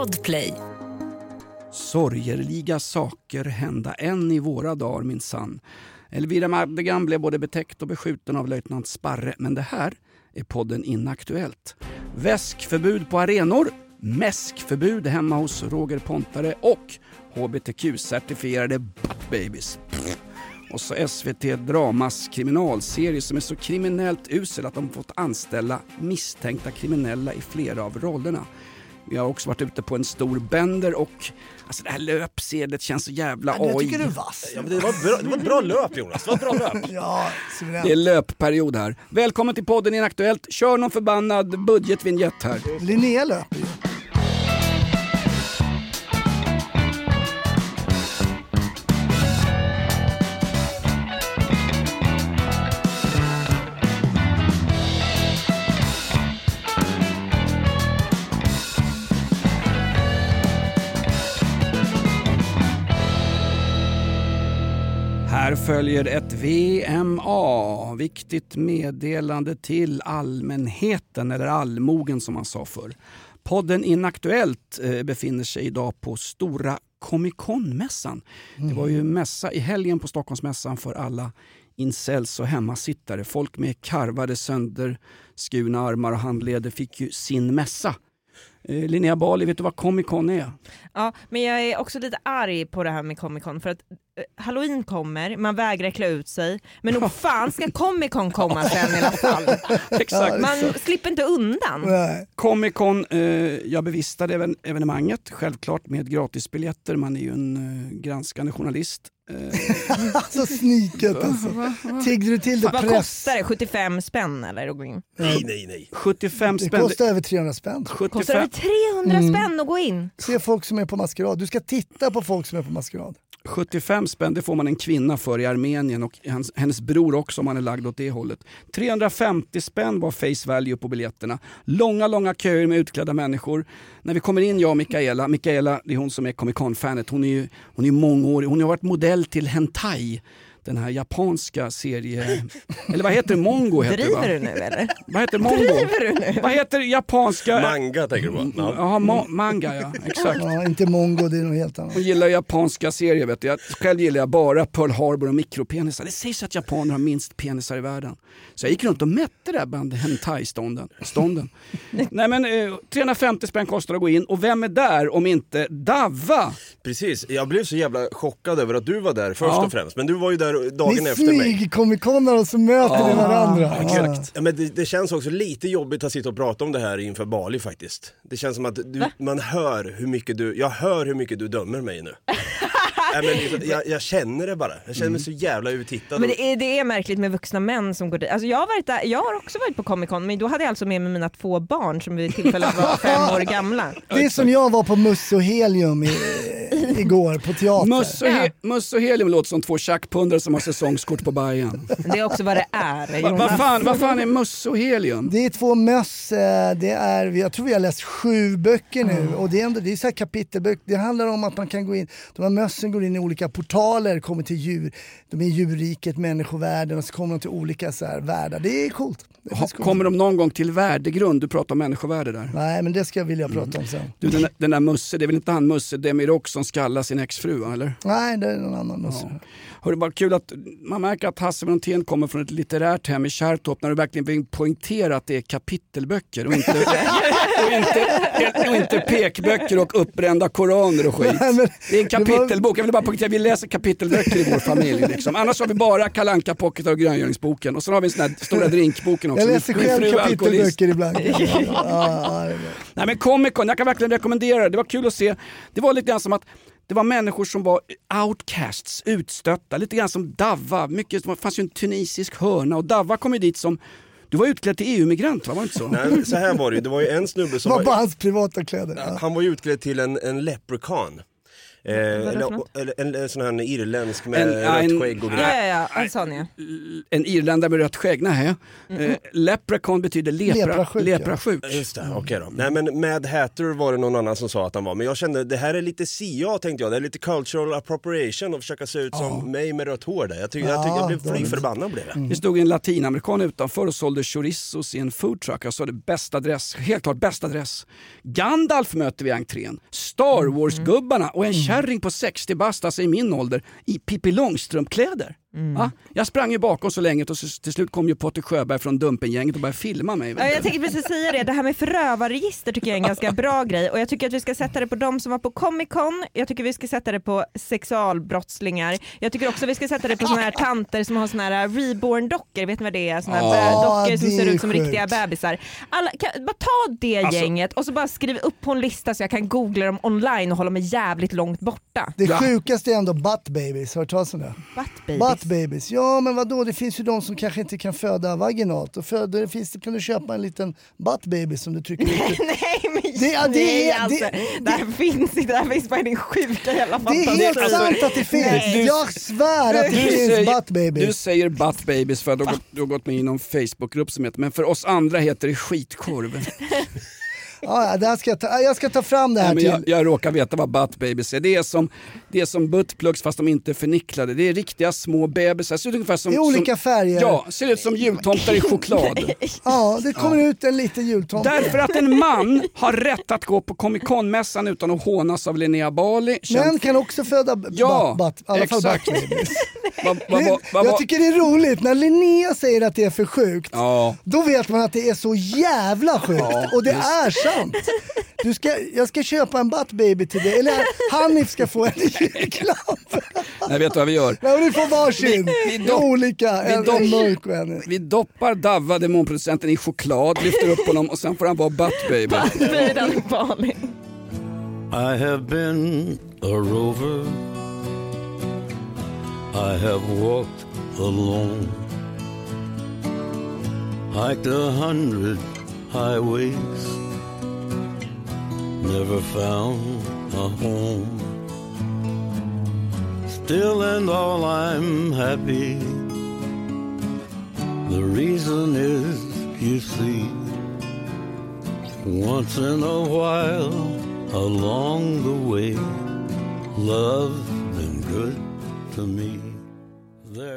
Podplay. Sorgerliga saker hända än i våra dagar minsann. Elvira Madigan blev både betäckt och beskjuten av löjtnant Sparre, men det här är podden Inaktuellt. Väskförbud på arenor, mäskförbud hemma hos Roger Pontare och hbtq-certifierade buttbabies. Och så SVT Dramas kriminalserie som är så kriminellt usel att de fått anställa misstänkta kriminella i flera av rollerna. Vi har också varit ute på en stor bender och alltså det här löpsedet känns så jävla Jag oj. tycker du är vass. Ja, det, var bra, det var ett bra löp Jonas, det var ett bra löp. Ja, suveränt. Det är löpperiod här. Välkommen till podden Inaktuellt. Kör någon förbannad budgetvinjett här. Linnea löper ju. Här följer ett VMA, viktigt meddelande till allmänheten, eller allmogen som man sa förr. Podden Inaktuellt eh, befinner sig idag på Stora Comic Con-mässan. Det var ju mässa i helgen på Stockholmsmässan för alla incels och hemmasittare. Folk med karvade sönderskurna armar och handleder fick ju sin mässa. Eh, Linnea Bali, vet du vad Comic Con är? Ja, men jag är också lite arg på det här med Comic Con för att eh, Halloween kommer, man vägrar klä ut sig, men nog fan ska Comic Con komma sen i alla fall. Exakt. Man slipper inte undan. Nej. Comic Con, eh, jag bevistade even- evenemanget, självklart med gratisbiljetter. Man är ju en eh, granskande journalist. Eh, Alltså sniket alltså. Tiggde du till det Vad press? kostar det? 75 spänn eller? Nej, nej, nej. 75 Det spänn. kostar över 300 spänn. Kostar det 75, 300 Mm. spänn att gå in? Se folk som är på maskerad. Du ska titta på folk som är på maskerad. 75 spänn det får man en kvinna för i Armenien och hans, hennes bror också om han är lagd åt det hållet. 350 spänn var face value på biljetterna. Långa, långa köer med utklädda människor. När vi kommer in, jag och Mikaela, Mikaela det är hon som är Comic Con-fanet, hon är ju hon är mångårig, hon har varit modell till Hentai. Den här japanska serie... Eller vad heter det? Mongo heter det va? Driver du nu eller? Vad heter Mongo? Driver du nu? Vad heter japanska... Manga tänker du på? Ja. Ja, ma- manga ja, exakt. Ja, inte mongo, det är något helt annat. Hon gillar japanska serier vet du. Jag, själv gillar jag bara Pearl Harbor och mikropenisar. Det sägs att japaner har minst penisar i världen. Så jag gick runt och mätte där bland hentai-stånden. Stånden. Nej men eh, 350 spänn kostar att gå in och vem är där om inte Davva? Precis, jag blev så jävla chockad över att du var där först Ja. och främst. Men du var ju där dagen Ni efter mig. smyg-comiconar och så möter ni varandra. Exakt. Ja, men det, det känns också lite jobbigt att sitta och prata om det här inför Bali faktiskt. Det känns som att du, man hör hur mycket du, jag hör hur mycket du dömer mig nu. Nej, men jag, jag känner det bara, jag känner mig så jävla uttittad. Men det är, det är märkligt med vuxna män som går dit. Alltså jag, har varit där, jag har också varit på Comic Con men då hade jag alltså med mig mina två barn som vid tillfället var fem år gamla. Det är som jag var på Musse och Helium i, igår på teater. Muss och, he- Muss och Helium låter som två tjackpundare som har säsongskort på Bajen. Det är också vad det är. Va-. Vad fan, vad fan är Muss och Helium? Det är två möss, det är, jag tror vi har läst sju böcker nu och det är, ändå, det är så här kapitelböcker. Det handlar om att man kan gå in, de här mössen går in i olika portaler, kommer till djur, de är i djurriket, människovärlden och så kommer de till olika så här världar. Det är coolt. Det är Ha, coolt. kommer de någon gång till värdegrund? Du pratar om människovärde där. Nej men det ska jag vilja prata om sen. Du, den, den där Musse, det är väl inte han Musse Demirock som skallar sin exfru eller? Nej det är någon annan mössa. Hörru, bara kul att man märker att Hasse Brontén kommer från ett litterärt hem i Kärrtorp när du verkligen vill poängtera att det är kapitelböcker och inte, och inte, och inte pekböcker och uppbrända koraner och skit. Nej, men Det är en kapitelbok, jag vill bara poängtera vi läser kapitelböcker i vår familj. Liksom. Annars har vi bara kalanka Pocket och Gröngölingsboken och sen har vi en sån här stora drinkboken också. Jag läser själv kapitelböcker ibland. Ja, ja. Nej men Comic Con, jag kan verkligen rekommendera det. Det var kul att se. Det var lite grann som att det var människor som var outcasts, utstötta, lite grann som Davva. Mycket, det fanns ju en tunisisk hörna och Davva kom ju dit som, du var utklädd till EU-migrant va? Var det inte så? Nej, så här var det ju, det var ju en snubbe Det som var var, bara hans privata kläder. Ja. han var ju utklädd till en, en leprechaun. Eh, eller, en, en sån här irländsk med En- ja, en- rött skägg och Ja, grejer. ja, ja, en sån ja. En irländare med rött skägg? Nej. Eh, leprechaun betyder lepra, Leprasjuk, ja. leprasjuk. Just det, okej då. Nej men Mad Hatter var det någon annan som sa att han var, men jag kände det här är lite CIA tänkte jag, det är lite cultural appropriation att försöka se ut som mig med rött hår där. Jag, tycker, jag, tycker jag blev Ja, fly förbannad blev jag. Det stod en latinamerikan utanför och sålde chorizos i en foodtruck. Jag sa det bästa adress, helt klart bästa adress. Gandalf möter vi i entrén. Star Wars-gubbarna och en kärring på 60 bast, alltså i min ålder, i Pippi Långstrump-kläder. Ja, jag sprang ju bakom så länge och så- till slut kom ju Potter Sjöberg från Dumpengänget och började filma mig. Ja, jag tänkte precis säga det, det här med förövarregister tycker jag är en ganska bra grej och jag tycker att vi ska sätta det på de som var på Comic Con, jag tycker vi ska sätta det på sexualbrottslingar, jag tycker också vi ska sätta det på såna här tanter som har såna här reborn-dockor, vet ni vad det är? Såna här Ja, dockor som ser ut som sjukt. riktiga bebisar. Alla, kan, bara ta det Alltså- gänget och så bara skriv upp på en lista så jag kan googla dem online och hålla mig jävligt långt borta. Det Ja. sjukaste är ändå butt babies, har du hört talas om det? Butt babies. Butt babies, ja men vadå det finns ju de som kanske inte kan föda vaginalt och föder, finns det, kan du köpa en liten butt baby som du trycker ut. Nej men Det- ja, det nej, är- alltså, det- det, här finns inte, det här finns bara i din sjuka jävla Det är fantasi. helt Alltså, sant att det finns, du- jag svär att det Du finns säger, butt du babies. säger butt babies för att du har, gått, du har gått med i någon Facebookgrupp som heter, men för oss andra heter det skitkorv. Ja, ja, det ska jag, ta, jag ska ta fram det här Nej, men till. jag, jag råkar veta vad butt babies är. Det är som, det är som buttplugs fast de inte är förnicklade. Det är riktiga små bebisar. Ser ut ungefär som, I olika som, färger. Ja, ser ut som jultomtar i choklad. Ja, det kommer ut en liten jultomte. Därför att en man har rätt att gå på Comic Con-mässan utan att hånas av Linnea Bali. Män kan också föda Ja, butt, butt, i alla fall exakt. butt babies. vad, vad, vad, Jag tycker det är roligt när Linnea säger att det är för sjukt. Ja. Då vet man att det är så jävla sjukt och det är sant. Du ska, jag ska köpa en butt baby till dig, eller Hanif ska få en julklapp. Nej, vet du vad vi gör? Nej, du får varsin. Vi- vi dopp- Olika, vi en, dopp- en mörk och en... Vi doppar Davva, demonproducenten, i choklad, lyfter upp honom och sen får han vara butt baby. I have been a rover. I have walked alone. Hiked a hundred highways. Never found a home. Still and all I'm happy. The reason is, you see, once in a while along the way, love's been good to me.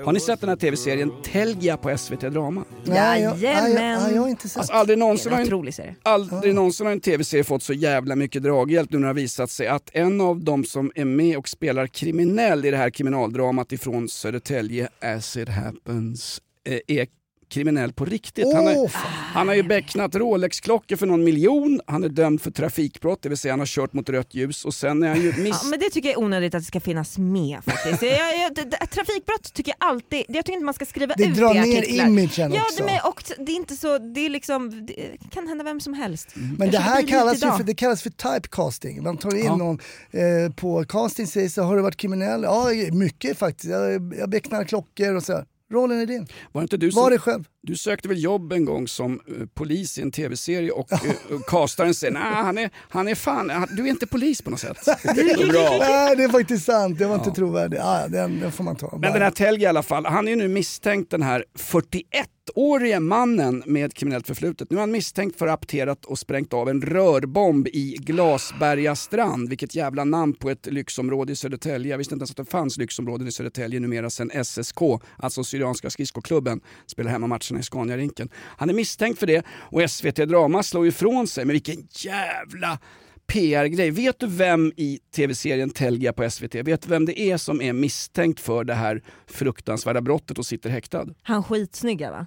Har ni sett den här tv-serien Telgia på SVT Drama? Jajamän. nej, jag har inte sett. Alltså, aldrig Det någonsin är har en en otrolig serie. Aldrig någonsin har en tv-serie fått så jävla mycket draghjälp nu när det har visat sig att en av de som är med och spelar kriminell i det här kriminaldramat ifrån Södertälje, As it happens, eh, är kriminell på riktigt. Han, Åh, har, han har ju becknat Rolex-klockor för någon miljon, han är dömd för trafikbrott, det vill säga han har kört mot rött ljus och sen är han ju miss... Ja, men det tycker jag är onödigt att det ska finnas med faktiskt. Jag, jag, det, det, trafikbrott tycker jag alltid, jag tycker inte man ska skriva Det ut drar i ner artiklar. imagen Ja, också. det, med, och det är inte så, det är liksom, det kan hända vem som helst. Men Jag det här bil kallas för, det kallas för typecasting. Man tar in Ja. någon eh, på casting säger så har du varit kriminell? Ja, mycket faktiskt. Jag, jag becknar klockor och så. Rollen är din. Var inte du Var som... det själv. Du sökte väl jobb en gång som eh, polis i en tv-serie och uh, castaren säger nej han är, han är fan, du är inte polis på något sätt. Bra. Nej, det är faktiskt sant. Det var inte trovärdigt. Ja, den, den får man ta. Men den här Telge i alla fall, han är ju nu misstänkt den här 41-årige mannen med kriminellt förflutet. Nu är han misstänkt för apterat och sprängt av en rörbomb i Glasberga strand. Vilket jävla namn på ett lyxområde i Södertälje. Jag visste inte ens att det fanns lyxområden i Södertälje numera sedan SSK, alltså Syrianska skridskoklubben, spelar hemma matcherna i Scaniarinken. Han är misstänkt för det och SVT Drama slår ifrån sig. Men vilken jävla PR-grej. Vet du vem i tv-serien Telgia på SVT, vet du vem det är som är misstänkt för det här fruktansvärda brottet och sitter häktad? Han skitsnygga va?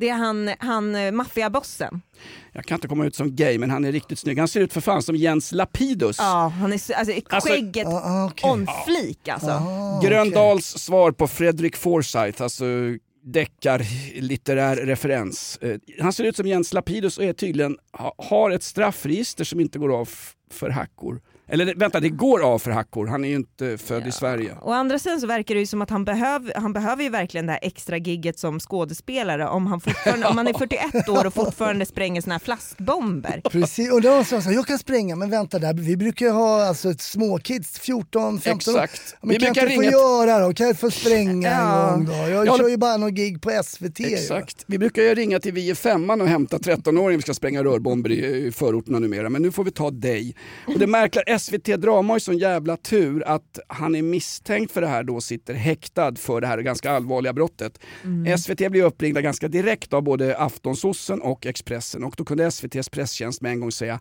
Det är han, han eh, maffiabossen. Jag kan inte komma ut som gay men han är riktigt snygg. Han ser ut för fan som Jens Lapidus. Ja, han är, så- alltså, Alltså- skägget okej. on flik alltså. Ah, Gröndals svar på Fredrik Forsyth, alltså deckar litterär referens. Eh, han ser ut som Jens Lapidus och är tydligen, har ett straffregister som inte går av för hackor. Eller vänta, det går av för hackor. Han är ju inte född i Sverige. Å andra sidan så verkar det ju som att han, behöv, han behöver ju verkligen det här extra gigget som skådespelare om han, fortfarande, om han är 41 år och fortfarande spränger såna här flaskbomber. Precis, och då sa han så här, jag kan spränga men vänta där, vi brukar ju ha alltså, småkids, 14, 15 år. Exakt. Ja, Vi Men kan jag brukar inte få ringa- göra då? Kan jag få spränga Ja. en gång då? Jag Ja, kör ju bara någon gig på SVT. ju. Exakt. Vi brukar ju ringa till Vi är femman och hämta 13-åringar vi ska spränga rörbomber i, i förorterna numera. Men nu får vi ta dig. Och det märkliga, SVT Drama har ju sån jävla tur att han är misstänkt för det här då sitter häktad för det här ganska allvarliga brottet. SVT blev uppringda ganska direkt av både Aftonsossen och Expressen och då kunde SVTs presstjänst med en gång säga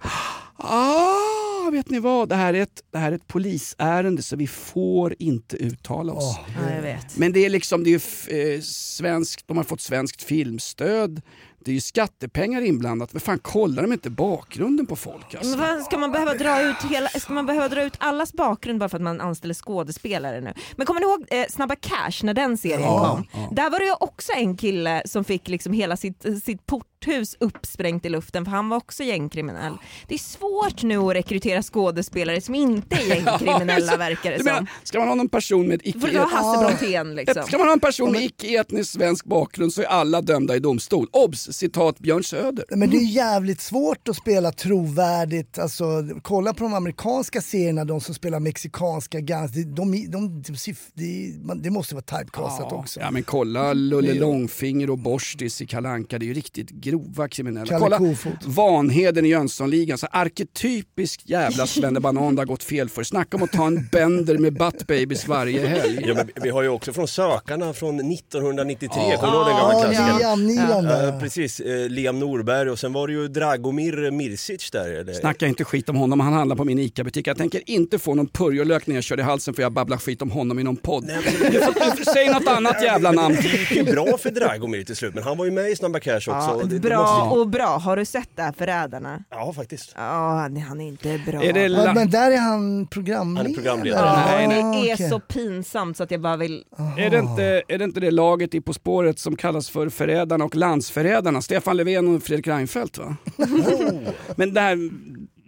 Ah, vet ni vad? Det här, är ett, det här är ett polisärende så vi får inte uttala oss. Ja, jag vet. Men det är liksom, det är ju f- eh, svenskt, de har fått svenskt filmstöd. Det är ju skattepengar inblandat. Men fan kollar de inte bakgrunden på folk alltså? Men vad, ska, man behöva dra ut hela, ska man behöva dra ut allas bakgrund bara för att man anställer skådespelare nu? Men kommer ni ihåg eh, Snabba Cash när den serien kom? Där var det ju också en kille som fick liksom hela sitt, sitt porthus uppsprängt i luften för han var också gängkriminell. Det är svårt nu att rekrytera skådespelare som inte är gängkriminella verkar det som. ska man ha någon person med Då får det vara icke Hasse Brontén liksom. Ska man ha en person med icke-etnisk svensk bakgrund så är alla dömda i domstol. Obs! Citat Björn Söder. Men det är jävligt svårt att spela trovärdigt. Alltså, kolla på de amerikanska serierna, de som spelar mexikanska guns. De, de, de, de, de, man- det måste vara typecastat också. Ja men kolla Lulle Långfinger och Borstis i Kalanka det är ju riktigt grova kriminella. Kalle kolla Kofot. Vanheden i Jönssonligan, så arketypisk jävla svennebanan det har gått fel för. Snacka om att ta en bender med buttbabies varje helg. Ja, men vi har ju också från Sökarna från 1993, kommer du ihåg den gamla Ja, klassikern? Liam Nilan Ja, där. precis, eh, Liam Norberg och sen var det ju Dragomir Mirsic där. Eller? Snacka inte skit om honom, han handlar på min ICA-butik. Jag tänker inte få någon purjolök när jag kör i halsen för jag babblar skit om honom i någon podd. Nej, men- Du får- du får- Säg något annat jävla namn. Det gick ju bra för Dragomir till slut, men han var ju med i Snabba Cash också. Ja, det bra och bra. Har du sett det här Förrädarna? Ja, faktiskt. Ja, han, han är inte bra. Är det Ja, men där är han programledare. Han är programledare. Ja, Nej, nej. det är okej. så pinsamt så att jag bara vill... Är det, inte, är det inte det laget i På spåret som kallas för Förrädarna och Landsförrädarna? Stefan Löfven och Fredrik Reinfeldt va? Men det här,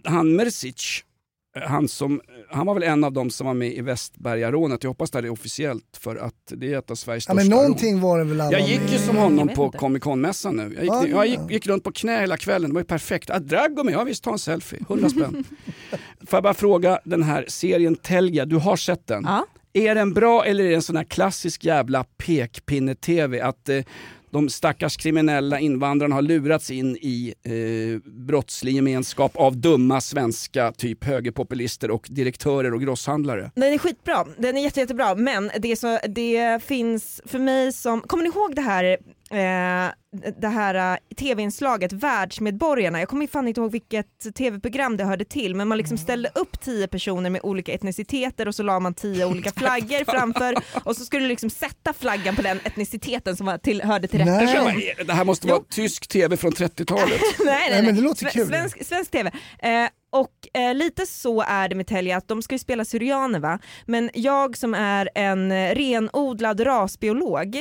han Merzic, han, som, han var väl en av dem som var med i Västbergarånet. Jag hoppas det här är officiellt för att det är ett av Sveriges Ja, största men rån. någonting var det väl Jag gick ju som honom på. Comic Con-mässan nu. Jag gick, Ja, jag ja. gick, gick runt på knä hela kvällen, det var ju perfekt. Ah, Dragomir, ja visst ta en selfie, 100 spänn. Får jag bara fråga den här serien Telga, du har sett den? Ja. Är den bra eller är det en sån här klassisk jävla pekpinne-tv? Att eh, de stackars kriminella invandrarna har lurats in i eh, brottslig gemenskap av dumma svenska typ högerpopulister och direktörer och grosshandlare. Den är skitbra, den är jätte, jättebra men det, är så, det finns för mig som, kommer ni ihåg det här eh, det här eh, tv-inslaget Världsmedborgarna, jag kommer fan inte ihåg vilket tv-program det hörde till men man liksom ställde upp tio personer med olika etniciteter och så la man tio olika flaggor framför och så skulle du liksom sätta flaggan på den etniciteten som till, hörde till rätt Nej. person. Det? Här måste vara tysk tv från 30-talet. nej, nej, Nej, men det låter kul. Svensk, svensk TV. Eh, och eh, lite så är det med Telia, att de ska ju spela syrianer va, men jag som är en renodlad rasbiolog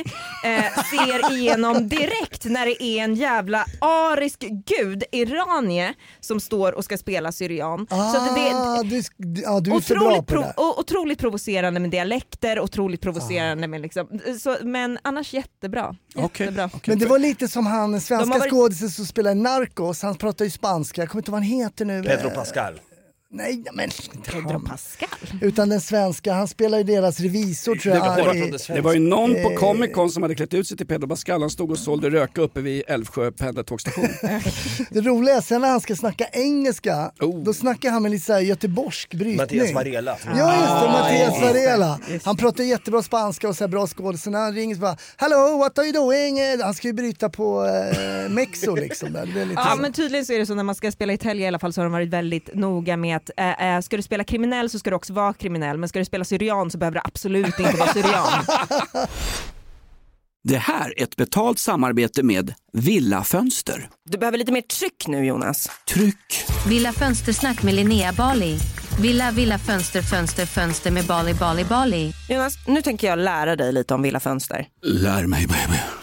eh, ser igenom direkt när det är en jävla arisk gud, iranier, som står och ska spela syrian. så att det, Ah, du, ja, du är för bra Otroligt, på det prov, där. o- otroligt provocerande med dialekter, otroligt provocerande med liksom, så, men annars jättebra. Okej. jättebra. Men det var lite som han svenska varit- skådisen som spelar Narcos, han pratar ju spanska, jag kommer inte ihåg vad han heter nu. Pedro Pascal. Nej, men inte han. Pascal. Utan den svenska, han spelar ju deras revisor tror Det jag. var- Bara i- från det svenska. Det var ju någon Eh. på Comic Con som hade klätt ut sig till Pedro Pascal. Han stod och sålde röka uppe vid Älvsjö pendeltågsstation. Det roliga är sen när han ska snacka engelska, Oh. då snackar han med lite så här göteborgsk brytning. Mattias Varela. Ja just det, Mattias just det, Varela. Han pratar jättebra spanska och så här bra skådis. Så när han ringer så bara “Hello, what are you doing?” Eh, Han ska ju bryta på eh, Mexo liksom. Där. Det är lite Ja så. men tydligen så är det så när man ska spela i Telia i alla fall så har de varit väldigt noga med att äh, äh, ska du spela kriminell så ska du också vara kriminell men ska du spela syrian så behöver du absolut inte vara syrian. Det här är ett betalt samarbete med Villa Fönster. Du behöver lite mer tryck nu Jonas. Tryck! Villa Fönstersnack med Linnea Bali. Villa, villa, fönster, fönster, fönster med Bali, Bali, Bali. Jonas, nu tänker jag lära dig lite om Villa Fönster. Lär mig baby.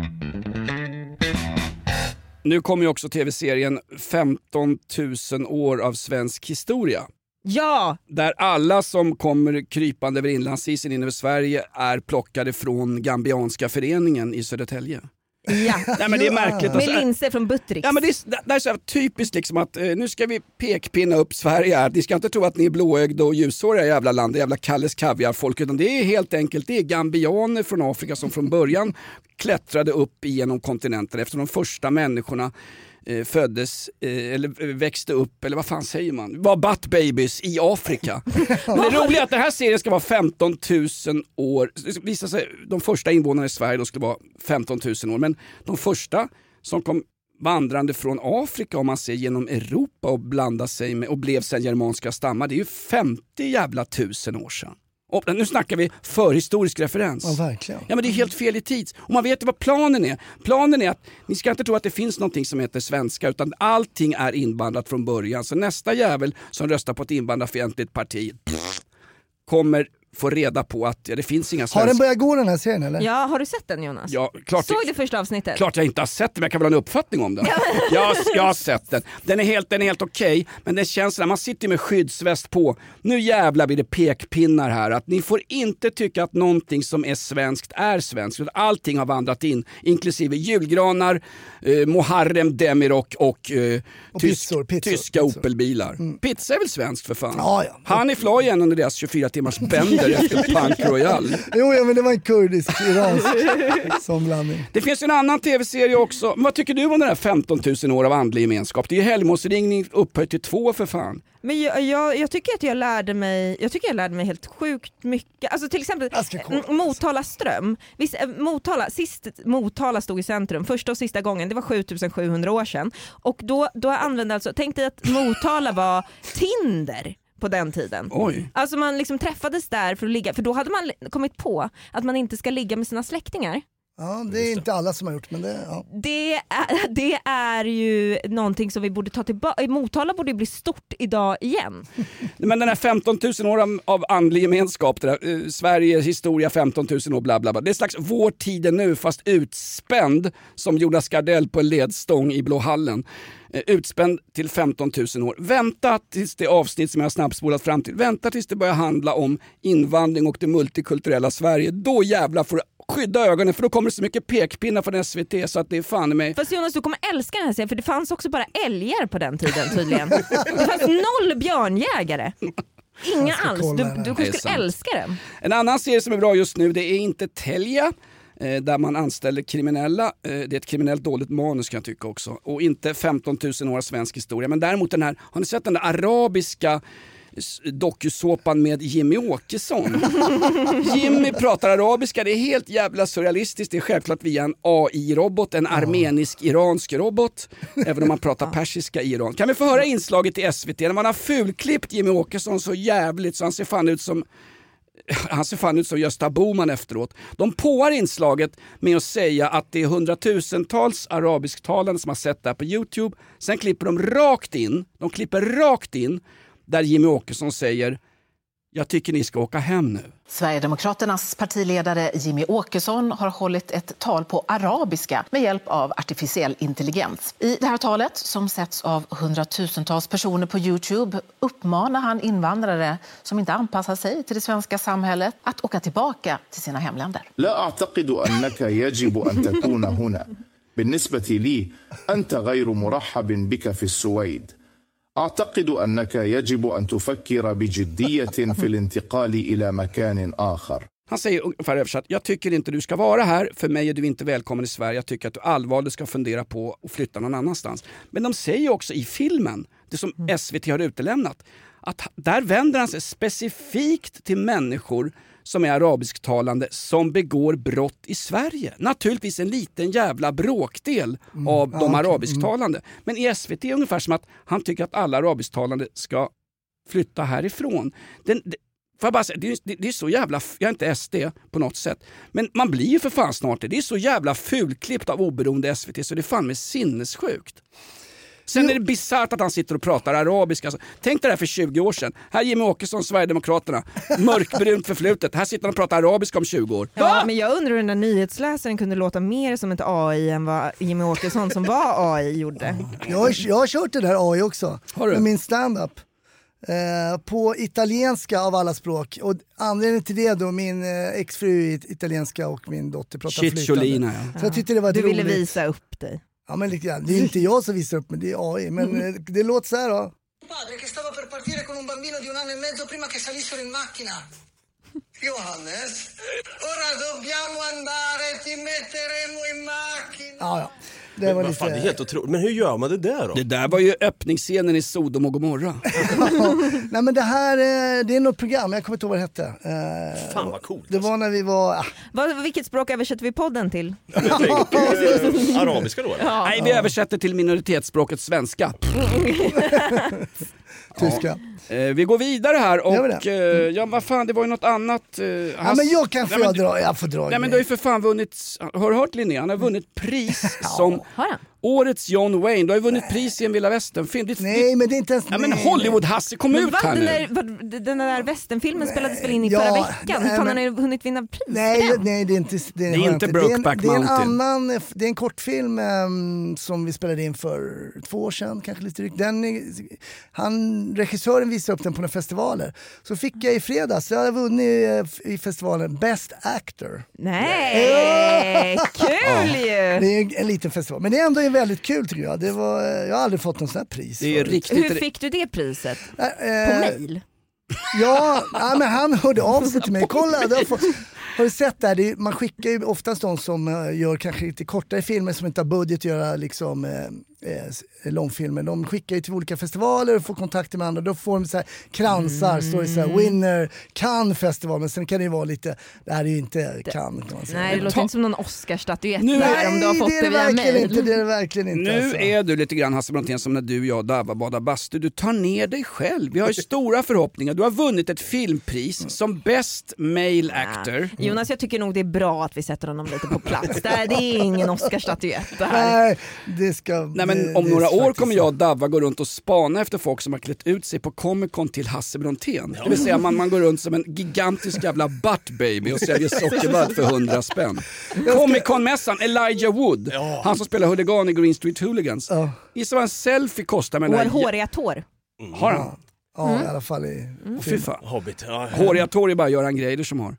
Nu kommer ju också tv-serien 15 000 år av svensk historia. Ja! Där alla som kommer krypande över inlandsisen in över Sverige är plockade från Gambianska föreningen i Södertälje. Ja. Nej, men det är märkligt. Med Alltså, linser från Buttericks. Ja, men det, är, det är så typiskt liksom att eh, nu ska vi pekpinna upp Sverige här. Ni ska inte tro att ni är blåögda och ljushåriga jävla land, jävla Kalles kaviarfolk. Utan det är helt enkelt det är gambianer från Afrika som från början klättrade upp genom kontinenten efter de första människorna eh, föddes eh, eller eh, växte upp, eller vad fan säger man, var butt babies i Afrika. Men det roliga är att den här serien ska vara 15 000 år, visar sig, de första invånarna i Sverige då skulle vara 15 000 år, men de första som kom vandrande från Afrika om man ser genom Europa och blandade sig med och blev sen germanska stammar, det är ju 50 jävla tusen år sedan. Och nu snackar vi förhistorisk referens. Ja, verkligen. Ja men det är helt fel i tid. Och man vet ju vad planen är. Planen är att ni ska inte tro att det finns någonting som heter svenska utan allting är invandrat från början. Så nästa jävel som röstar på ett invandrarfientligt parti pff, kommer få reda på att ja, det finns inga Har svenskar. den börjat gå den här serien eller? Ja, har du sett den Jonas? Ja, klart, Såg du första avsnittet? klart jag inte har sett den men jag kan väl ha en uppfattning om den. jag, har- jag har sett den. Den är helt, den är helt okej men det känns när man sitter med skyddsväst på. Nu jävlar blir det pekpinnar här att ni får inte tycka att någonting som är svenskt är svenskt. Allting har vandrat in inklusive julgranar, eh, Muharrem Demirok och, eh, Och tysk, pizzor, pizzor, tyska pizzor. Opelbilar. Pizza är väl svenskt för fan? Ja, ja. Han är fly igen under deras 24 timmars bänder efter Punk Royal. Jo, ja, men det var en kurdisk-iransk som blandning. Det finns en annan tv-serie också. Vad tycker du om den här 15 000 år av andlig gemenskap? Det är ju helgmålsringning upphöjt till två för fan. Men jag, jag, jag tycker att jag lärde mig, jag tycker jag lärde mig helt sjukt mycket. Alltså till exempel Motala ström. Visst, eh, Motala, sist Motala stod i centrum, första och sista gången, det var 7700 år sedan. Och då, då använde alltså, tänk dig att Motala var Tinder på den tiden. Oj. Alltså man liksom träffades där för att ligga, för då hade man kommit på att man inte ska ligga med sina släktingar. Ja, det är inte alla som har gjort men det, ja. Det är, det är ju någonting som vi borde ta tillbaka, Motala borde ju bli stort idag igen. Men den här 15 000 år av- andlig gemenskap, det där, eh, Sveriges historia 15 000 år bla bla bla. Det är slags vår tid är nu fast utspänd som Jonas Gardell på en ledstång i Blå hallen. Eh, Utspänd till 15 000 år. Vänta tills det avsnitt som jag har snabbspolat fram till, vänta tills det börjar handla om invandring och det multikulturella Sverige. Då jävlar får du skydda ögonen för då kommer det så mycket pekpinnar från SVT så att det är fan i mig. Fast Jonas du kommer älska den här serien för det fanns också bara älgar på den tiden tydligen. Det fanns noll björnjägare. Inga alls. Du, du skulle älska den. En annan serie som är bra just nu det är inte Telja. Eh, där man anställer kriminella. Eh, det är ett kriminellt dåligt manus kan jag tycka också. Och inte 15 000 år svensk historia. Men däremot den här, har ni sett den där arabiska dokusåpan med Jimmy Åkesson. Jimmy pratar arabiska, det är helt jävla surrealistiskt. Det är självklart via en AI-robot, en armenisk-iransk robot. Även om man pratar persiska i Iran. Kan vi få höra inslaget i SVT när man har fulklippt Jimmy Åkesson så jävligt så han ser fan ut som han ser fan ut som Gösta Bohman efteråt. De påar inslaget med att säga att det är hundratusentals arabisktalande som har sett det här på Youtube. Sen klipper de rakt in, de klipper rakt in där Jimmy Åkesson säger jag tycker ni ska åka hem nu. Sverigedemokraternas partiledare Jimmy Åkesson har hållit ett tal på arabiska med hjälp av artificiell intelligens. I det här talet, som setts av hundratusentals personer på Youtube, uppmanar han invandrare som inte anpassar sig till det svenska samhället att åka tillbaka till sina hemländer. لا اعتقد انك يجب ان تكون هنا بالنسبه لي انت غير مرحب بك في السويد اعتقد انك يجب ان تفكر بجديه في الانتقال الى مكان اخر Han säger ungefär översatt, jag tycker inte du ska vara här, för mig är du inte välkommen i Sverige, jag tycker att du allvarligt ska fundera på att flytta någon annanstans. Men de säger också i filmen, det som SVT har utelämnat, att där vänder han sig specifikt till människor som är arabisktalande som begår brott i Sverige. Naturligtvis en liten jävla bråkdel av Ja, de okej. arabisktalande. Men i SVT är det ungefär som att han tycker att alla arabisktalande ska flytta härifrån. Den, det, får bara säga, det, är, det, det är så jävla, jag är inte SD på något sätt, men man blir ju för fan snart det. Det är så jävla fulklippt av oberoende SVT så det är fan med sinnessjukt. Sen är det bisarrt att han sitter och pratar arabiska. Alltså, tänk dig det här för 20 år sedan. Här är Jimmy Åkesson, Sverigedemokraterna. Mörkbrunt förflutet. Här sitter han och pratar arabiska om 20 år. Ja, men jag undrar hur den där nyhetsläsaren kunde låta mer som ett AI än vad Jimmy Åkesson som var AI gjorde. Jag har, jag har kört det där AI också, Har du? med min standup. Eh, på italienska av alla språk. Och anledningen till det då, min eh, exfru är italienska och min dotter pratar flytande. ja. Så jag tyckte det var Du ville roligt. visa upp dig. Ja men lite grann. Det är inte jag som visar upp men det är AI. Men eh, det låter så här då. padre che stava per partire con un bambino di un anno e mezzo prima che salissero in macchina. Johannes, ora dobbiamo andare, ti metteremo in macchina. Ja, ja. Det var Vad fan, det är lite... helt otroligt. Men hur gör man det där då? Det där var ju öppningsscenen i Sodom och Gomorra. Nej men det här, eh, det är något program, jag kommer inte ihåg vad det hette. Eh, Fan vad coolt. Det var när vi var... ah, Vad, vilket språk översätter vi podden till? Arabiska då eller? Nej, vi översätter till minoritetsspråket svenska. Tyska. Eh, vi går vidare här Gör vi och eh, ja, vad fan, det var ju något annat. Eh, Ja men jag kan få Nej, men jag dra, jag får dra Nej men du har ju för fan vunnit, har du hört Linnea? Han har vunnit pris som Har han? årets John Wayne. Du har ju vunnit pris i en Villa Western-film. Det- Nej men det är inte ens... Ja men. Hollywood-Hasse kom Men ut vad, här den, där, vad, den där västernfilmen spelades väl in i Ja, förra veckan? Hur fan har ni hunnit vinna pris Nej, för den? nej det är inte det, är inte det är en, Brokeback det är en Mountain. annan, det är en kortfilm ehm, som vi spelade in för två år sedan, kanske lite drygt. Den, är- han, regissören visade upp den på några festivaler. Så fick jag i fredags, jag hade vunnit eh, i festivalen Best Actor. Nej, kul ju! Det är en, en liten festival, men det är ändå väldigt kul tycker jag. Det var, jag har aldrig fått något sånt här pris Det är riktigt... Hur fick du det priset? Äh, På eh, mail? Ja, ja, men han hörde av sig till mig. Kolla, du har, fått, har du sett det här? Det är, man skickar ju oftast de som eh, gör kanske lite kortare filmer som inte har budget att göra liksom, eh, långfilmer. De skickar ju till olika festivaler och får kontakter med andra. Då får de så här kransar, står det så här winner Cannes festival. Men sen kan det ju vara lite, det här är ju inte Cannes kan man säga. Nej, det låter inte som någon Oscarsstatyett om du har fått det är det det via verkligen mail. inte. Det är det verkligen inte. Nu alltså. är du lite grann Hasse Brontén som när du, jag och Dava badar bastu. Du tar ner dig själv. Vi har ju stora förhoppningar. Du har vunnit ett filmpris som Best Male Actor. Jonas, jag tycker nog det är bra att vi sätter honom lite på plats. Det, här, det är ingen Oscarsstatyett det här. Nej, det ska... Nej men det- om några år kommer jag och Davva gå runt och spana efter folk som har klätt ut sig på Comic Con till Hasse Brontén. Det vill säga man, man går runt som en gigantisk jävla butt baby och säljer sockervadd för 100 spänn. Comic Con-mässan, Elijah Wood, han som spelar huligan i Green Street Hooligans. Ja. Gissa vad en selfie kostar med Och den här... håriga tår. Har han? Ja, i alla fall i... Fy fan. Hobbit. Ja, Håriga tår är bara Göran Greider som har.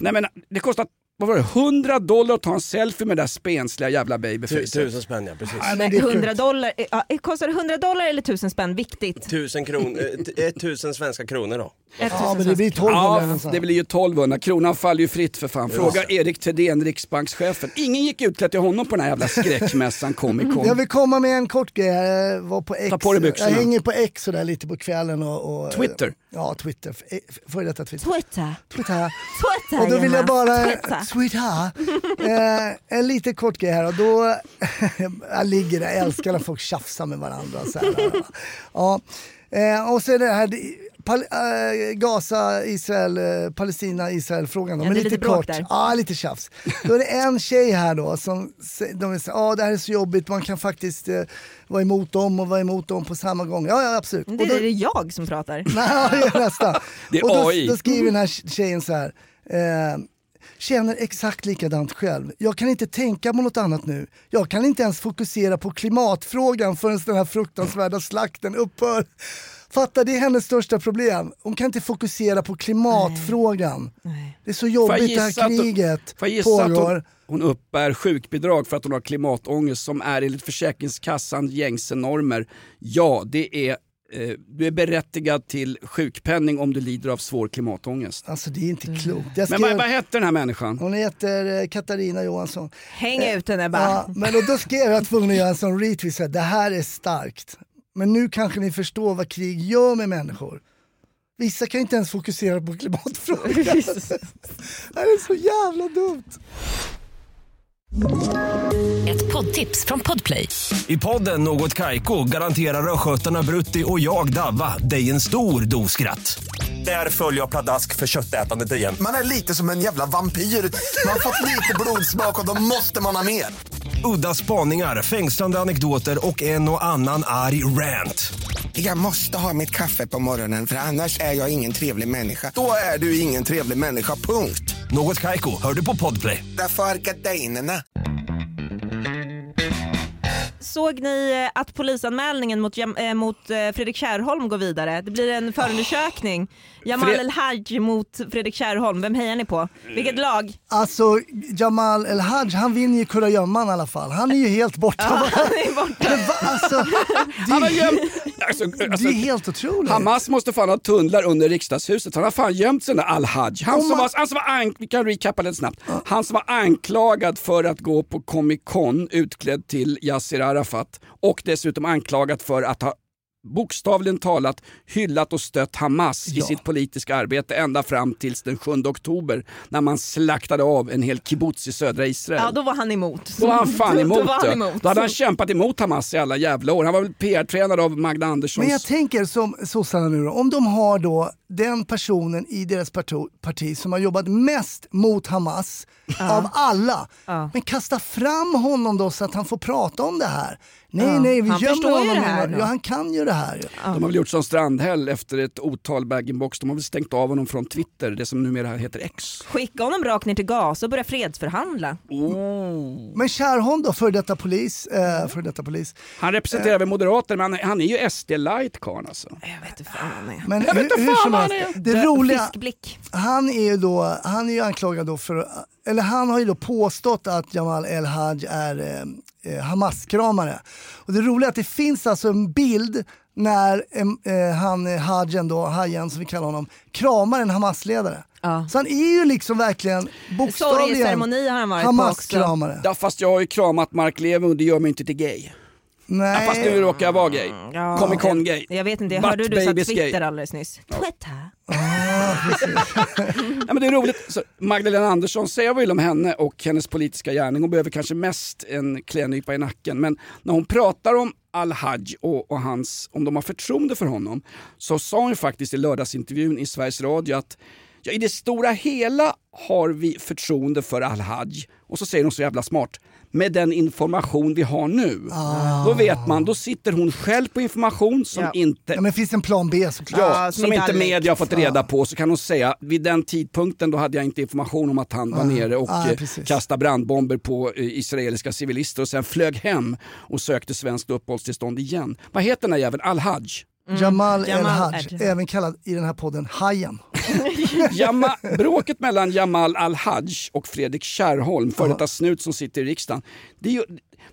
Nej men det kostar vad var det, 100 dollar att ta en selfie med det där spensliga jävla babyfacet. Tusen spänn ja, precis. Men 100 dollar, ja, kostar det 100 dollar eller 1000 spänn? Viktigt. Tusen kron, eh, ett tusen svenska kronor då. Ja, men det blir 1200 Ja, det blir ju 1200. Kronan faller ju fritt för fan. Fråga Erik Thedéen, riksbankschefen. Ingen gick utklädd till honom på den här jävla skräckmässan Comic Con. Jag vill komma med en kort grej. Jag var på X. Ta på dig byxorna. Jag hänger på X sådär lite på kvällen och... och Twitter. Ja, Twitter. Eh, Före detta Twitter. Twitter. Twitter. Twitter Och då vill jag bara... Twitter. Twitter. Eh, en lite kort grej här och då... jag ligger där, jag älskar när folk tjafsar med varandra. Så här, ja. eh, och så är det här... Pal- eh, Gaza, Israel, eh, Palestina, Israel-frågan. då, Ja, men det är lite, lite kort. Ja, lite tjafs. Då är det en tjej här då som de säga, ja det här är så jobbigt, man kan faktiskt eh, vara emot dem och vara emot dem på samma gång. Ja, ja absolut. Det Och då- är det jag som pratar. Nej, det är nästan. Det är och då, AI. då skriver den här tjejen så här. Eh, känner exakt likadant själv. Jag kan inte tänka på något annat nu. Jag kan inte ens fokusera på klimatfrågan förrän den här fruktansvärda slakten upphör. Fatta, det är hennes största problem. Hon kan inte fokusera på klimatfrågan. Det är så jobbigt det här att hon- kriget att pågår. hon, hon uppbär sjukbidrag för att hon har klimatångest som är enligt Försäkringskassans gängse normer. Ja, det är eh, du är berättigad till sjukpenning om du lider av svår klimatångest. Alltså det är inte klokt. Jag Men skrev- vad, vad hette den här människan? Hon heter eh, Katarina Johansson. Häng Eh, ut henne bara. Ja, men då, då skrev jag tvungen att göra en sån retweet, det här är starkt. Men nu kanske ni förstår vad krig gör med människor. Vissa kan inte ens fokusera på klimatfrågan. det är så jävla dumt. Ett poddtips från Podplay. I podden Något Kaiko garanterar östgötarna Brutti och jag, Davva, dig en stor dos skratt. Där följer jag pladask för köttätandet igen. Man är lite som en jävla vampyr. Man har fått lite blodsmak och då måste man ha mer. Udda spaningar, fängslande anekdoter och en och annan arg rant. Jag måste ha mitt kaffe på morgonen för annars är jag ingen trevlig människa. Då är du ingen trevlig människa, punkt. Något Kaiko, hör du på Podplay. Därför är gardinerna. Såg ni eh, att polisanmälningen mot, eh, mot eh, Fredrik Kärrholm går vidare? Det blir en förundersökning. Jamal El-Haj mot Fredrik Kärrholm. Vem hejar ni på? Vilket lag? Alltså Jamal El-Haj, han vinner ju kurragömman i alla fall. Han är ju helt borta. Ja, han är borta. Men va, alltså, det, Han har är- gömt, alltså, det alltså, är helt otroligt. Hamas måste fan ha tunnlar under riksdagshuset. Han har fan gömt sig där Al-Haj. Han, Om som man- var, han som var ank- vi kan recappa lite snabbt. Han som var anklagad för att gå på Comic Con utklädd till Yasser Arafat och dessutom anklagad för att ha bokstavligen talat hyllat och stött Hamas i Ja. sitt politiska arbete ända fram tills den 7 oktober när man slaktade av en hel kibbutz i södra Israel. Ja, då var han emot. Då var han fan emot, Då var han emot. Då hade han kämpat emot Hamas i alla jävla år. Han var väl PR-tränad av Magda Anderssons... Men jag tänker som sossarna nu då, om de har då den personen i deras parti, som har jobbat mest mot Hamas av alla. Men kasta fram honom då så att han får prata om det här. Nej, Ja. nej, vi Han gömmer förstår ju honom. det här. Ja, han kan ju det här. ju. De har väl gjort som Strandhäll efter ett otal bag-in-box. De har väl stängt av honom från Twitter, det som numera heter X. Skicka honom rakt ner till Gaza och börja fredsförhandla. Men Kärrholm då, för detta polis, eh, för detta polis. Han representerar väl Moderaterna, men han, han är ju SD light karln alltså. Jag vet inte fan han är. Men Jag vet hur, inte hur fan han är. det Dö- roliga, Fiskblick. han är ju då, han är ju anklagad då för, eller han har ju då påstått att Jamal El-Haj är eh, eh, Hamas-kramare. Och det roliga är att det finns alltså en bild när eh, han, eh, Hajen då, Hajen som vi kallar honom, kramar en Hamas-ledare. Ja. Så han är ju liksom verkligen bokstavligen. Hamas-kramare. Ja, fast jag har ju kramat Mark Levengood, och det gör mig inte till gay. Nej. Ja, fast nu råkar jag vara gay. Ja, Comic Con gay. Jag vet inte, jag hörde du sa Twitter gay. alldeles nyss. Twitter. Ja, men det är roligt. Så Magdalena Andersson säger vad vill om henne och hennes politiska gärning. Hon behöver kanske mest en klädnypa i nacken. Men när hon pratar om Al-Haj och, och hans, om de har förtroende för honom, så sa hon ju faktiskt i lördagsintervjun i Sveriges Radio att ja, i det stora hela har vi förtroende för Al-Haj. Och så säger hon så jävla smart. Med den information vi har nu. Då vet man, då sitter hon själv på information som Ja. inte Ja, men finns en plan B såklart. Ja, Ja, som som inte media har fått reda på så kan hon säga vid den tidpunkten då hade jag inte information om att han var nere och ah, eh, kastade brandbomber på eh, israeliska civilister och sen flög hem och sökte svenskt uppehållstillstånd igen. Vad heter den här jäveln? Al-Haj? Jamal Jamal El-Haj, El-Haj. även kallad i den här podden Hajen. Jama, bråket mellan Jamal Al-Haj och Fredrik Kärrholm, före detta snut som sitter i riksdagen. Det är, ju,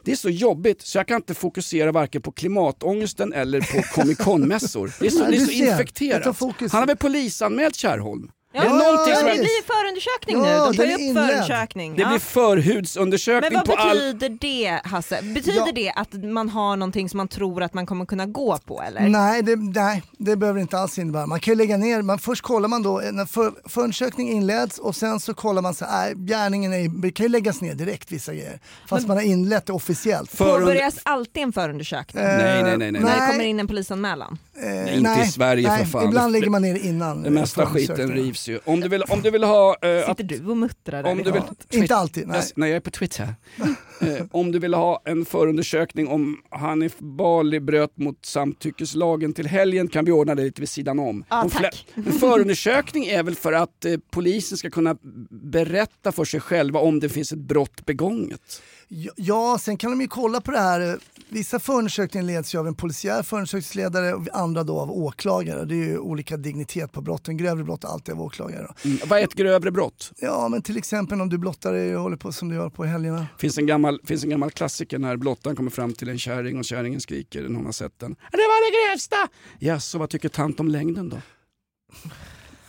det är så jobbigt så jag kan inte fokusera varken på klimatångesten eller på Comic Con-mässor. Det är så, det är så infekterat. Han har väl polisanmält Kärrholm? Ja, är det någonting ja, som det är... blir förundersökning nu. Ja, De tar är upp inledd. förundersökning. Det Ja. blir förhudsundersökning Men på vad all... betyder det Hasse? Betyder Ja. det att man har någonting som man tror att man kommer kunna gå på eller? Nej det, nej, det behöver inte alls innebära. Man kan ju lägga ner, man, först kollar man då, när för, förundersökning inleds och sen så kollar man så här, nej, gärningen är, det kan ju läggas ner direkt vissa grejer. Fast man har inlett det officiellt. Påbörjas alltid en förundersökning? Eh, Nej, nej, nej, nej. När det nej. kommer in en polisanmälan? Eh, inte i Sverige nej, för fan. Ibland Det- lägger man ner innan. Den mesta eh, skiten förundersökningen. rivs ju. Om du vill, om du vill ha... eh, Sitter du och muttrar om du vill, Inte alltid, nej. Jag, nej, jag är på Twitter. eh, om du vill ha en förundersökning om Hanif Bali bröt mot samtyckeslagen till helgen kan vi ordna det lite vid sidan om. De tack. En förundersökning är väl för att eh, polisen ska kunna berätta för sig själva om det finns ett brott begånget. Ja, sen kan de ju kolla på det här. Vissa förundersökningar leds ju av en polisiär förundersökningsledare och andra då av åklagare. Det är ju olika dignitet på brotten. Grövre brott är alltid av åklagare. Mm. Vad är ett grövre brott? Ja, men till exempel om du blottar dig och håller på som du gör på helgerna. finns en gammal, finns en gammal klassiker när blottaren kommer fram till en kärring och kärringen skriker när hon har sett den. Det var det grövsta! Ja, så vad tycker tant om längden då?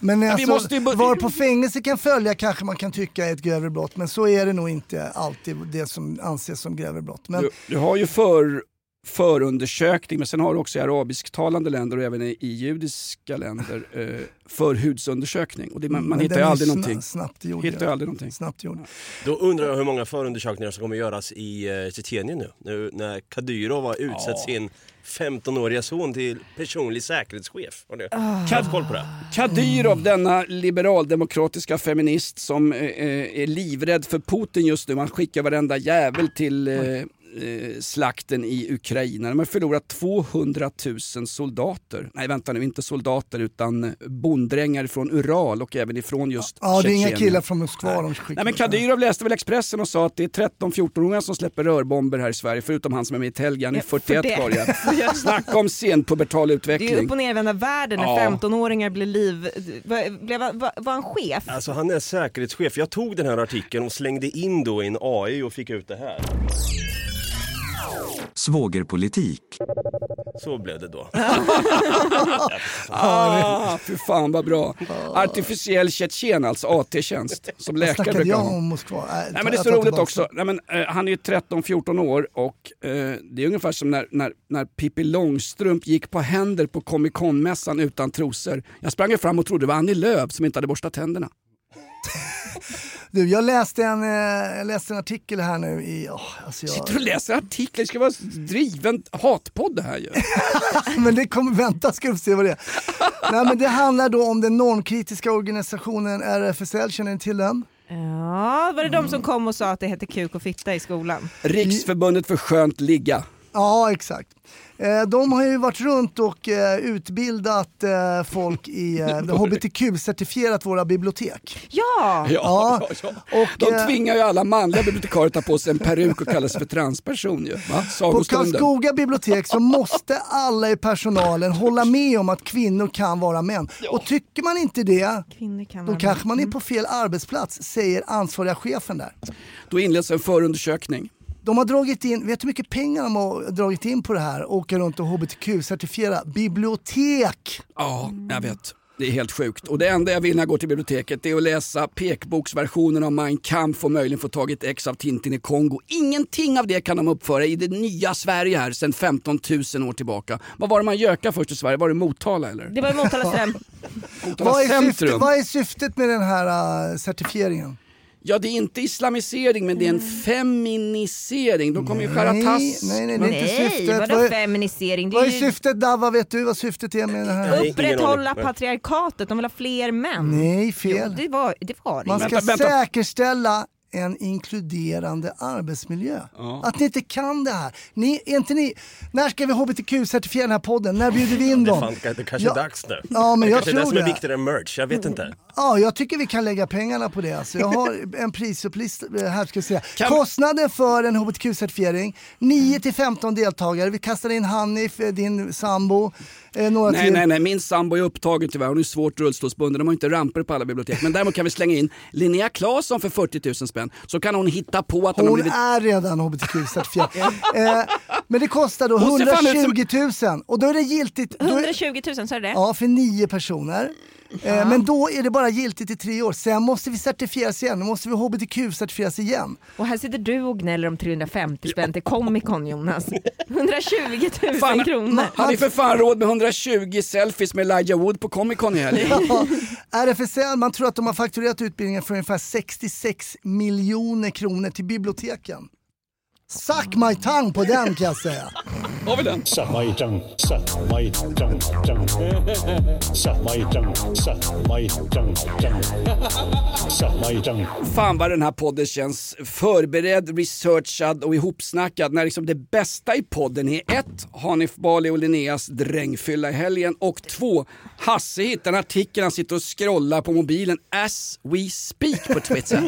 Men vi alltså, måste ju var på fängelse kan följa kanske man kan tycka är ett grövre brott, men så är det nog inte alltid det som anses som grövre brott. Men Du, du har ju för, förundersökning men sen har du också i arabisktalande länder och även i, i judiska länder eh, förhudsundersökning. Och det, man, man hittar ju aldrig sna- någonting. snabbt gjord, hittar ju ja. aldrig någonting. Snabbt gjord. Då undrar jag hur många förundersökningar som kommer göras i eh, Tjetjenien nu. nu när Kadyrov har utsett sin 15-åriga son till personlig säkerhetschef. Har du Ah. haft koll på det? Kadyrov, denna liberaldemokratiska feminist som eh, eh, är livrädd för Putin just nu. Man skickar varenda jävel till eh, eh, slakten i Ukraina. De har förlorat 200 000 soldater. Nej vänta nu, inte soldater utan bonddrängar från Ural och även ifrån just Ja, det är inga Tjetjenien. killar från Moskva de skickar. Nej men Kadyrov läste väl Expressen och sa att det är 13-14-åringar som släpper rörbomber här i Sverige förutom han som är med i Telge, han är Ja, 41 för det. var ja. Snacka om senpubertal Det är utveckling. ju upp och nervända världen när Ja. 15-åringar blir liv... Var, blev, var, var han chef? Alltså han är säkerhetschef. Jag tog den här artikeln och slängde in då i en AI och fick ut det här. Svågerpolitik. Så blev det då. Ah, fy fan vad bra. Artificiell tjetjen alltså, AT-tjänst. Som läkare brukar jag om Moskva? Äh, Nej, men det är så roligt också. Nej, men, eh, han är ju 13-14 år och eh, det är ungefär som när, när, när Pippi Långstrump gick på händer på Comic Con-mässan utan trosor. Jag sprang fram och trodde det var Annie Lööf som inte hade borstat tänderna. Du, jag läste en, eh, jag läste en artikel här nu i... Oh, alltså jag... Sitter och läser artiklar, det ska vara driven hatpodd det här ju. men det kommer, vänta ska du se vad det är. Nej, men det handlar då om den normkritiska organisationen RFSL, känner ni till den? Ja, var det de som kom och sa att det hette kuk och fitta i skolan? Riksförbundet för skönt ligga. Ja, exakt. Eh, De har ju varit runt och eh, utbildat eh, folk i hbtq-certifierat våra bibliotek. Ja! Ja, Ja. ja. Och, De tvingar ju alla manliga bibliotekarier att ta på sig en peruk och kalla sig för transperson ju. På. Karlskoga bibliotek så måste alla i personalen hålla med om att kvinnor kan vara män. Och tycker man inte det, Kvinnor kan då kanske man är på fel arbetsplats, säger ansvariga chefen där. Då inleds en förundersökning. De har dragit in, vet du hur mycket pengar de har dragit in på det här? Åka runt och hbtq-certifiera bibliotek. Ja, jag vet. Det är helt sjukt. Och det enda jag vill när jag går till biblioteket det är att läsa pekboksversionen av Mein Kampf och möjligen få tag i ett ex av Tintin i Kongo. Ingenting av det kan de uppföra i det nya Sverige här sedan 15 000 år tillbaka. Vad var det man gökade först i Sverige? Var det Motala eller? Det var Motala. Motala Vad är, syftet, vad är syftet med den här uh, certifieringen? Ja, det är inte islamisering men det är en feminisering. De kommer ju skära tass. nej, nej, det är inte Nej, syftet. vadå Vad är- feminisering? Det Vad är är ju syftet Dava, vet du vad syftet är med det här? Nej. upprätthålla aning. patriarkatet, de vill ha fler män. Nej, Jo, fel. det var det. Var det. Man ska Vänta, vänta. säkerställa en inkluderande arbetsmiljö. Att ni inte kan det här. Ni, är inte ni, när ska vi hbtq-certifiera den här podden? När bjuder vi in Det, är dem? fan, det kanske är Ja. dags nu. Ja, men det jag kanske är det tror som är det. viktigare än merch, jag vet inte. Ja, jag tycker vi kan lägga pengarna på det. Alltså. Jag har en prisuppslista här ska vi se. Kostnaden för en hbtq-certifiering, 9 till 15 deltagare. Vi kastar in Hanif, eh, din sambo, eh, några Nej, till. nej, nej, min sambo är upptagen tyvärr. Hon är svårt rullstolsbunden. De har inte ramper på alla bibliotek. Men däremot kan vi slänga in Linnea Claesson för 40 000 spänn. Så kan hon hitta på att hon, har Hon blivit... är redan hbtq-certifierad. eh, men det kostar då Hon ser fan ut som- 120 000 och då är det giltigt. Då är, 120 000, sa du det? ja, för nio personer. Eh, Men då är det bara giltigt i tre år. Sen måste vi certifieras igen. Då måste vi hbtq-certifieras igen. Och här sitter du och gnäller om 350 spänn till Comic Con Jonas. 120 000 Fan, kronor. Har ni för fan råd med 120 selfies med Elijah Wood på Comic Con i helgen? Ja, RFSL, man tror att de har fakturerat utbildningen för ungefär 66 miljoner kronor till biblioteken. Suck my tongue på den kan jag säga. Har vi den? Suck my tongue, suck my tongue, tongue. Suck my tongue, suck my tongue, tongue. Suck my tongue. Fan vad den här podden känns förberedd, researchad och ihopsnackad när liksom det bästa i podden är ett, Hanif Bali och Linneas drängfylla i helgen och två, Hasse hittar en artikel han sitter och scrollar på mobilen as we speak på Twitter.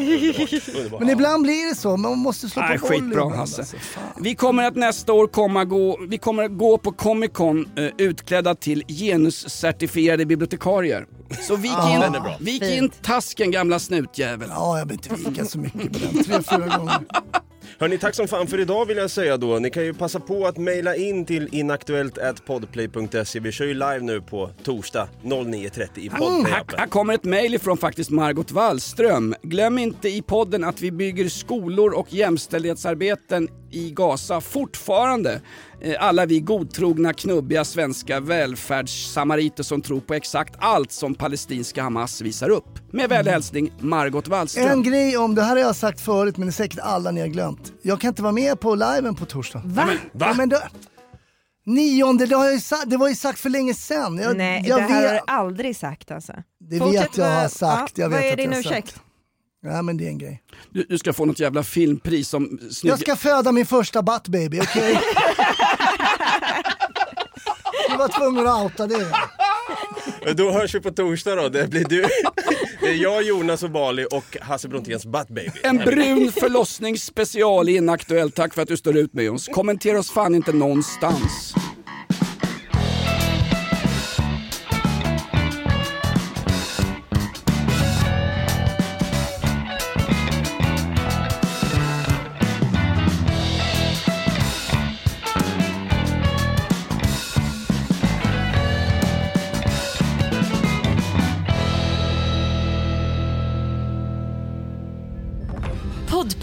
Men ibland blir det så, man måste slå på volley skitbra Hasse. alltså. Vi kommer att nästa år komma gå, vi kommer att gå på Comic Con eh, utklädda till genuscertifierade bibliotekarier. Så vik in, bra. vik in tasken gamla snutjävel. Ja, jag behöver inte vika så mycket på den. Tre, fyra gånger. Hörni, tack som fan för idag vill jag säga då. Ni kan ju passa på att mejla in till inaktuellt.podplay.se. Vi kör ju live nu på torsdag 09.30 i Mm, Podplay här, här kommer ett mejl ifrån faktiskt Margot Wallström. Glöm inte i podden att vi bygger skolor och jämställdhetsarbeten i Gaza fortfarande. Eh, Alla vi godtrogna, knubbiga svenska välfärdssamariter som tror på exakt allt som palestinska Hamas visar upp. Med vänlig hälsning Margot Wallström. En grej om, det här har jag sagt förut men det är säkert alla ni har glömt. Jag kan inte vara med på liven på torsdag. Va? Va? Ja, men då, nionde, det, har jag sagt, det var ju sagt för länge sedan. Jag, Nej, jag det här vet, har du aldrig sagt alltså. Det Fortsätt vet jag har sagt. Ja, jag vet vad är att din jag har sagt. ursäkt? Ja men det är en grej. Du, du ska få något jävla filmpris som snygg... Jag ska föda min första butt baby, okej? Du var tvungen att outa det. Då hörs vi på torsdag då. Det blir du. Det är jag, Jonas och Bali och Hasse Bronténs Butt Baby. En brun förlossningsspecial i Inaktuellt. Tack för att du står ut med oss. Kommentera oss fan inte någonstans.